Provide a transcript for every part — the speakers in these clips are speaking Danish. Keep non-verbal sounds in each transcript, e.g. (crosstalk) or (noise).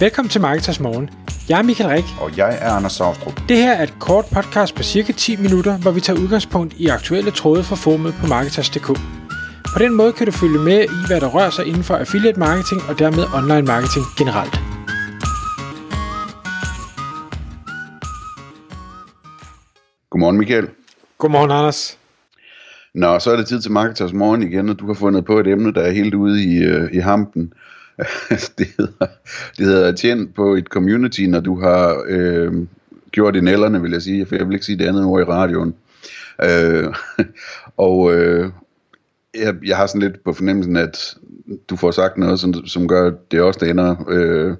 Velkommen til Marketers Morgen. Jeg er Michael Rik. Og jeg er Anders Saustrup. Det her er et kort podcast på cirka 10 minutter, hvor vi tager udgangspunkt i aktuelle tråde fra formet på Marketers.dk. På den måde kan du følge med i, hvad der rører sig inden for affiliate marketing og dermed online marketing generelt. Godmorgen Michael. Godmorgen, Anders. Nå, så er det tid til Marketers Morgen igen, og du har fundet på et emne, der er helt ude i, øh, i hampen. (laughs) det, hedder, det hedder tjent på et community, når du har øh, gjort i nælderne, vil jeg sige, for jeg vil ikke sige det andet ord i radioen. Øh, (laughs) og øh, jeg, jeg har sådan lidt på fornemmelsen, at du får sagt noget, som, som gør, at det også der ender... Øh,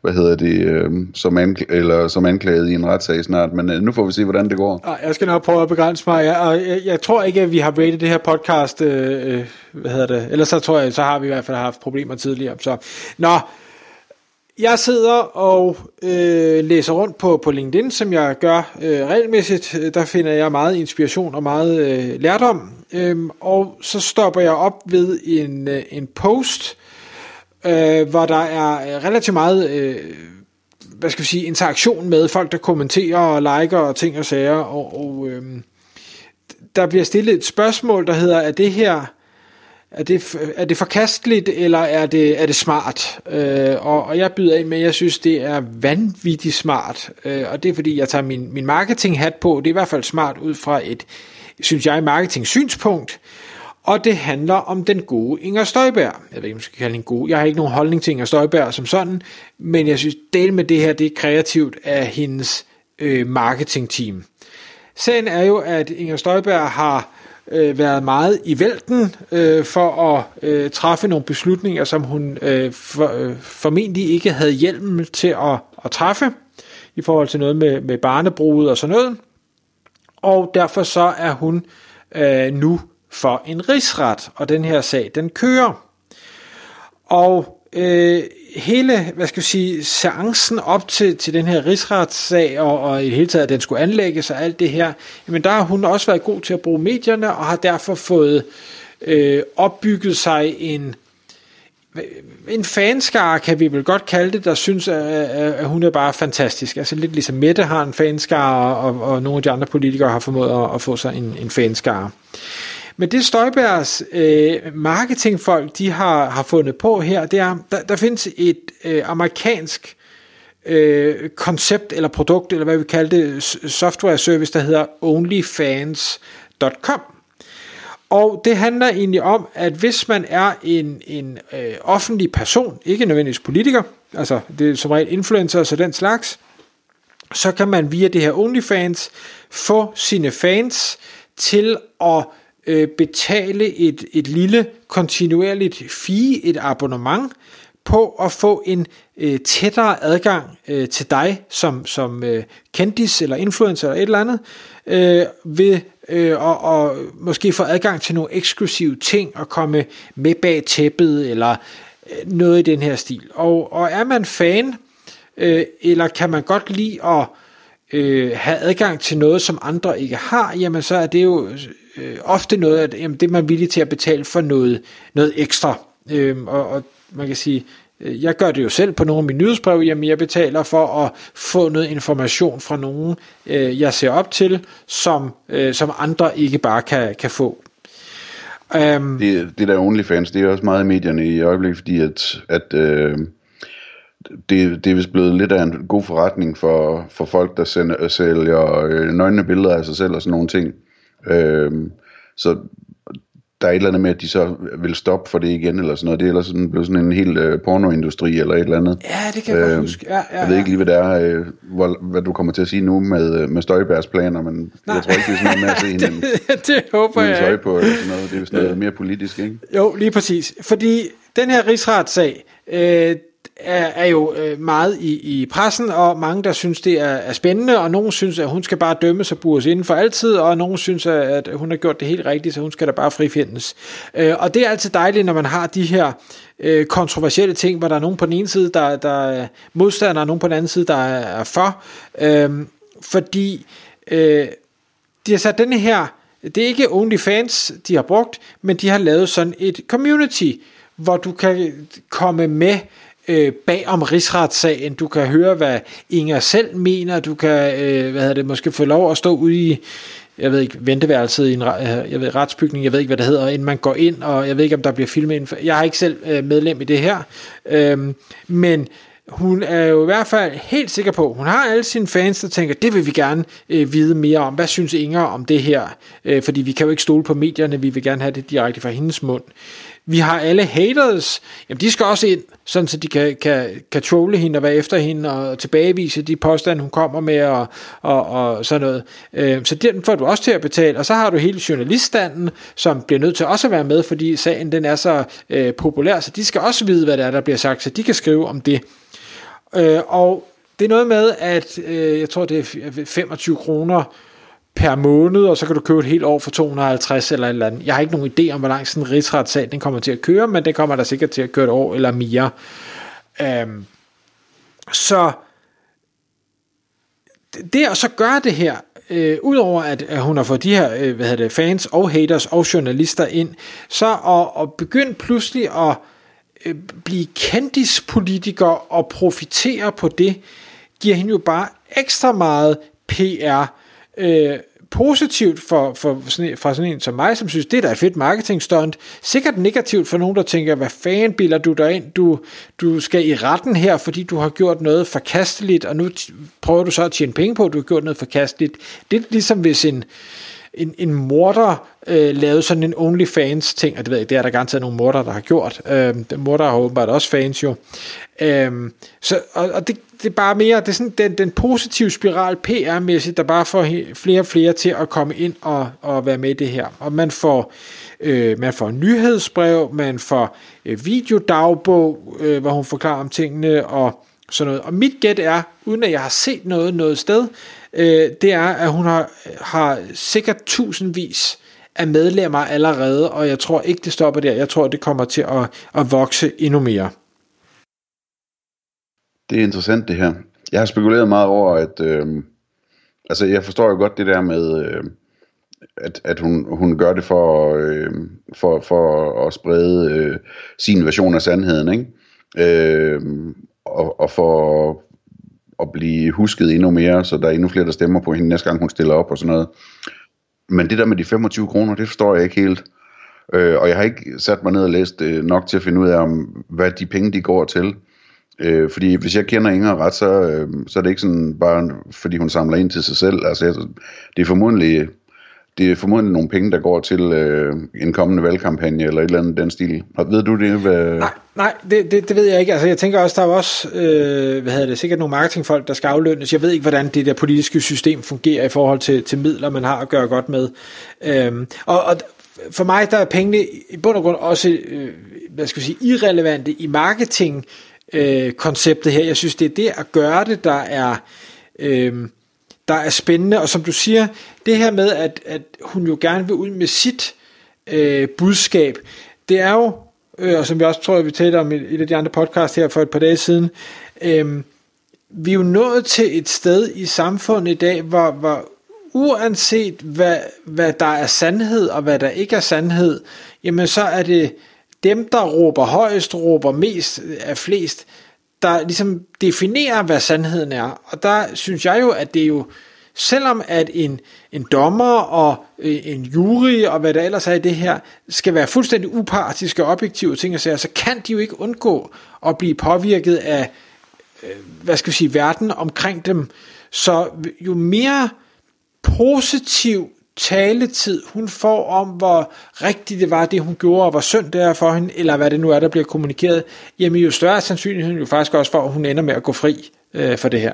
hvad hedder det, øh, som, ankl- eller som anklaget i en retssag snart, men øh, nu får vi se, hvordan det går. Ej, Jeg skal nok prøve at begrænse mig. Jeg, og jeg, jeg tror ikke, at vi har rated det her podcast. Øh, øh, hvad hedder det? Ellers så tror jeg, så har vi i hvert fald haft problemer tidligere. Så, nå, jeg sidder og øh, læser rundt på, på LinkedIn, som jeg gør øh, regelmæssigt. Der finder jeg meget inspiration og meget øh, lærdom. Øhm, og så stopper jeg op ved en, øh, en post, øh, hvor der er øh, relativt meget øh, hvad skal vi sige, interaktion med folk, der kommenterer og liker og ting og sager. Og, og øh, der bliver stillet et spørgsmål, der hedder, er det her er det, er det forkasteligt, eller er det, er det smart? Øh, og, og jeg byder ind med, at jeg synes, det er vanvittigt smart. Øh, og det er, fordi jeg tager min, min marketing-hat på. Det er i hvert fald smart ud fra et, synes jeg, marketing-synspunkt. Og det handler om den gode Inger Støjberg. Jeg ved ikke, om jeg skal kalde hende god. Jeg har ikke nogen holdning til Inger Støjberg som sådan, men jeg synes, del med det her, det er kreativt af hendes øh, marketingteam. Sagen er jo, at Inger Støjberg har øh, været meget i vælten øh, for at øh, træffe nogle beslutninger, som hun øh, for, øh, formentlig ikke havde hjelm til at, at træffe, i forhold til noget med, med barnebruget og sådan noget. Og derfor så er hun øh, nu for en rigsret, og den her sag, den kører. Og øh, hele, hvad skal vi sige, seancen op til, til den her rigsretssag, og, og i det hele taget, at den skulle anlægges og alt det her, jamen der har hun også været god til at bruge medierne, og har derfor fået øh, opbygget sig en, en fanskare, kan vi vel godt kalde det, der synes, at, at hun er bare fantastisk. Altså lidt ligesom Mette har en fanskare, og, og nogle af de andre politikere har formået at, at få sig en, en fanskare. Men det Støjbergs øh, marketingfolk, de har, har fundet på her, det er, der, der findes et øh, amerikansk øh, koncept eller produkt, eller hvad vi kalder det, software service, der hedder onlyfans.com. Og det handler egentlig om, at hvis man er en, en øh, offentlig person, ikke nødvendigvis politiker, altså det er som regel influencer og den slags, så kan man via det her OnlyFans få sine fans til at øh, betale et, et lille kontinuerligt fee, et abonnement, på at få en øh, tættere adgang øh, til dig som, som øh, kendis eller influencer eller et eller andet, øh, ved øh, og, og måske få adgang til nogle eksklusive ting og komme med bag tæppet eller øh, noget i den her stil. Og, og er man fan, øh, eller kan man godt lide at øh, have adgang til noget, som andre ikke har, jamen så er det jo øh, ofte noget, at jamen, det er man villig til at betale for noget, noget ekstra. Øh, og, og man kan sige, øh, jeg gør det jo selv på nogle af mine nyhedsbrev, jamen jeg betaler for at få noget information fra nogen, øh, jeg ser op til, som, øh, som andre ikke bare kan, kan få. Um, det, det der OnlyFans, det er også meget i medierne i øjeblikket, fordi at, at øh, det, det er vist blevet lidt af en god forretning for, for folk, der sender, sælger øh, nøgne billeder af sig selv og sådan nogle ting. Øh, så der er et eller andet med, at de så vil stoppe for det igen, eller sådan noget. Det er ellers sådan, blevet sådan en hel øh, pornoindustri, eller et eller andet. Ja, det kan jeg øh, godt huske. Ja, ja, jeg ved ikke lige, hvad det er, øh, hvor, hvad du kommer til at sige nu med, øh, med Støjbærs planer, men Nej. jeg tror ikke, det er sådan noget med at se (laughs) hende det, det håber jeg tøj på, eller sådan noget. Det er sådan noget mere politisk, ikke? Jo, lige præcis. Fordi den her rigsretssag, øh, er, er jo øh, meget i, i pressen, og mange, der synes, det er, er spændende, og nogen synes, at hun skal bare dømmes og bures inden for altid, og nogen synes, at hun har gjort det helt rigtigt, så hun skal da bare frifindes. Øh, og det er altid dejligt, når man har de her øh, kontroversielle ting, hvor der er nogen på den ene side, der, der er modstander, og nogen på den anden side, der er, er for. Øh, fordi øh, de har sat denne her, det er ikke OnlyFans, de har brugt, men de har lavet sådan et community, hvor du kan komme med øh, bag om rigsretssagen. Du kan høre, hvad Inger selv mener. Du kan øh, hvad hedder det, måske få lov at stå ude i jeg ved ikke, venteværelset i en øh, jeg ved, retsbygning, jeg ved ikke, hvad det hedder, inden man går ind, og jeg ved ikke, om der bliver filmet indenfor. Jeg er ikke selv øh, medlem i det her, øhm, men hun er jo i hvert fald helt sikker på, hun har alle sine fans, der tænker, det vil vi gerne øh, vide mere om. Hvad synes Inger om det her? Øh, fordi vi kan jo ikke stole på medierne, vi vil gerne have det direkte fra hendes mund. Vi har alle haters, jamen de skal også ind, sådan så de kan, kan, kan trolle hende og være efter hende og tilbagevise de påstande, hun kommer med og, og, og sådan noget. Øh, så den får du også til at betale. Og så har du hele journaliststanden, som bliver nødt til også at være med, fordi sagen den er så øh, populær, så de skal også vide, hvad der er, der bliver sagt, så de kan skrive om det. Øh, og det er noget med, at øh, jeg tror, det er 25 kroner per måned, og så kan du købe et helt år for 250 eller et eller andet. Jeg har ikke nogen idé om, hvor lang sådan en rigsretssag den kommer til at køre, men det kommer der sikkert til at køre et år eller mere. Øhm, så det at så gøre det her, øh, udover at, at hun har fået de her øh, hvad hedder det, fans og haters og journalister ind, så at, at begynde pludselig at øh, blive kendispolitiker og profitere på det, giver hende jo bare ekstra meget PR. Øh, positivt for, for sådan, for sådan en som mig, som synes, det er da et fedt marketing stunt. Sikkert negativt for nogen, der tænker, hvad fanden bilder du dig ind? Du, du skal i retten her, fordi du har gjort noget forkasteligt, og nu prøver du så at tjene penge på, at du har gjort noget forkasteligt. Det er ligesom hvis en, en, en morder øh, lavede sådan en OnlyFans ting, og det ved jeg, det er der garanteret nogle morder, der har gjort. Øh, morder har åbenbart også fans jo. Øh, så, og, og det, det er bare mere, det er sådan den, den positive spiral PR-mæssigt, der bare får flere og flere til at komme ind og, og være med i det her. Og man får, øh, man får nyhedsbrev, man får øh, videodagbog, øh, hvor hun forklarer om tingene og sådan noget. Og mit gæt er, uden at jeg har set noget noget sted, øh, det er, at hun har, har sikkert tusindvis af medlemmer allerede, og jeg tror ikke, det stopper der. Jeg tror, det kommer til at, at vokse endnu mere. Det er interessant det her. Jeg har spekuleret meget over, at øh, altså jeg forstår jo godt det der med, øh, at, at hun, hun gør det for, øh, for, for at sprede øh, sin version af sandheden, ikke? Øh, og, og for at blive husket endnu mere, så der er endnu flere, der stemmer på hende næste gang, hun stiller op og sådan noget. Men det der med de 25 kroner, det forstår jeg ikke helt. Øh, og jeg har ikke sat mig ned og læst øh, nok til at finde ud af, om, hvad de penge de går til. Øh, fordi hvis jeg kender Inger ret, så, øh, så er det ikke sådan bare, fordi hun samler ind til sig selv. Altså, jeg, det er formodentlig det er formodentlig nogle penge, der går til øh, en kommende valgkampagne eller et eller andet den stil. Ved du det? Hvad... Nej, nej det, det, det ved jeg ikke. Altså, jeg tænker også, der er også øh, hvad hedder det, sikkert nogle marketingfolk, der skal aflønnes. Jeg ved ikke, hvordan det der politiske system fungerer i forhold til, til midler, man har at gøre godt med. Øhm, og, og for mig der er pengene i bund og grund også øh, hvad skal jeg sige, irrelevante i marketing øh, konceptet her. Jeg synes, det er det at gøre det, der er, øh, der er spændende. Og som du siger, det her med, at, at hun jo gerne vil ud med sit øh, budskab, det er jo, øh, og som vi også tror, vi talte om i et af de andre podcast her for et par dage siden, øh, vi er jo nået til et sted i samfundet i dag, hvor, hvor uanset hvad, hvad der er sandhed og hvad der ikke er sandhed, jamen så er det dem, der råber højst, råber mest af flest, der ligesom definerer, hvad sandheden er. Og der synes jeg jo, at det er jo, selvom at en, en dommer og øh, en jury og hvad der ellers er i det her, skal være fuldstændig upartiske og objektive ting og sager, så kan de jo ikke undgå at blive påvirket af, øh, hvad skal vi sige, verden omkring dem. Så jo mere positiv taletid hun får om, hvor rigtigt det var, det hun gjorde, og hvor synd det er for hende, eller hvad det nu er, der bliver kommunikeret, jamen jo større sandsynlighed jo faktisk også for, at hun ender med at gå fri øh, for det her.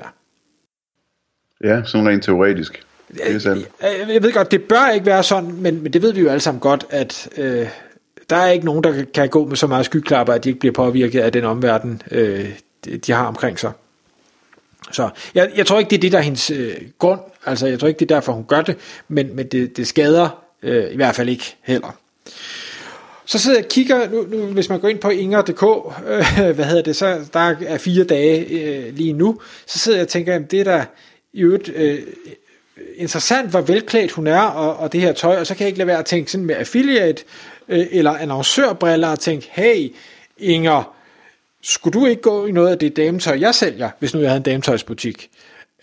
Ja, sådan rent teoretisk. Det er Jeg, jeg ved godt, det bør ikke være sådan, men, men det ved vi jo alle sammen godt, at øh, der er ikke nogen, der kan gå med så meget skyklapper, at de ikke bliver påvirket af den omverden, øh, de har omkring sig. Så jeg, jeg tror ikke, det er det, der er hendes øh, grund. Altså, jeg tror ikke, det er derfor, hun gør det, men, men det, det skader øh, i hvert fald ikke heller. Så sidder jeg og kigger, nu, nu, hvis man går ind på inger.dk, øh, hvad hedder det, så der er fire dage øh, lige nu, så sidder jeg og tænker, jamen, det er da i øvrigt øh, interessant, hvor velklædt hun er, og, og det her tøj, og så kan jeg ikke lade være at tænke sådan med affiliate, øh, eller annoncørbriller, og tænke, hey, Inger, skulle du ikke gå i noget af det dametøj, jeg sælger, hvis nu jeg havde en dametøjsbutik?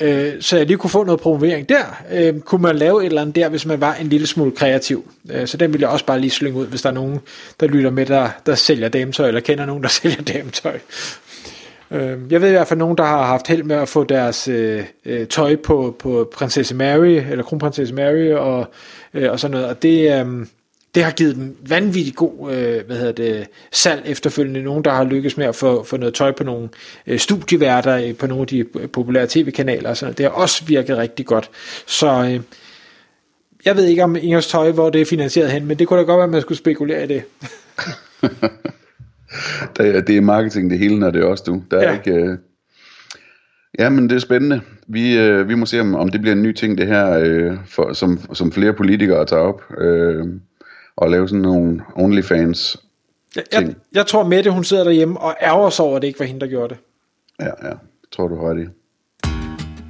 Øh, så jeg lige kunne få noget promovering der. Øh, kunne man lave et eller andet der, hvis man var en lille smule kreativ. Øh, så den vil jeg også bare lige slynge ud, hvis der er nogen, der lytter med, der, der sælger dametøj, eller kender nogen, der (laughs) sælger dametøj. Øh, jeg ved i hvert fald nogen, der har haft held med at få deres øh, øh, tøj på, på prinsesse Mary, eller kronprinsesse Mary, og, øh, og sådan noget. Og det, øh, det har givet dem vanvittigt god øh, hvad hedder det, salg efterfølgende. Nogen, der har lykkes med at få, få noget tøj på nogle øh, studieværter på nogle af de populære tv-kanaler. Sådan. Det har også virket rigtig godt. Så øh, jeg ved ikke om Ingers tøj, hvor det er finansieret hen, men det kunne da godt være, at man skulle spekulere i det. (laughs) det, er, det er marketing det hele, når det er også du. Der er ja. ikke... Øh... Ja, men det er spændende. Vi, øh, vi må se, om, om det bliver en ny ting, det her, øh, for, som, som flere politikere tager op. Øh, og lave sådan nogle OnlyFans jeg, jeg, jeg tror Mette, hun sidder derhjemme og ærger sig over, at det ikke var hende, der gjorde det. Ja, ja. Tror, du har det.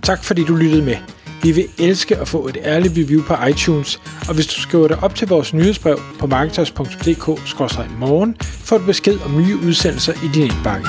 Tak fordi du lyttede med. Vi vil elske at få et ærligt review på iTunes, og hvis du skriver dig op til vores nyhedsbrev på marketers.dk-morgen, får du besked om nye udsendelser i din indbakke.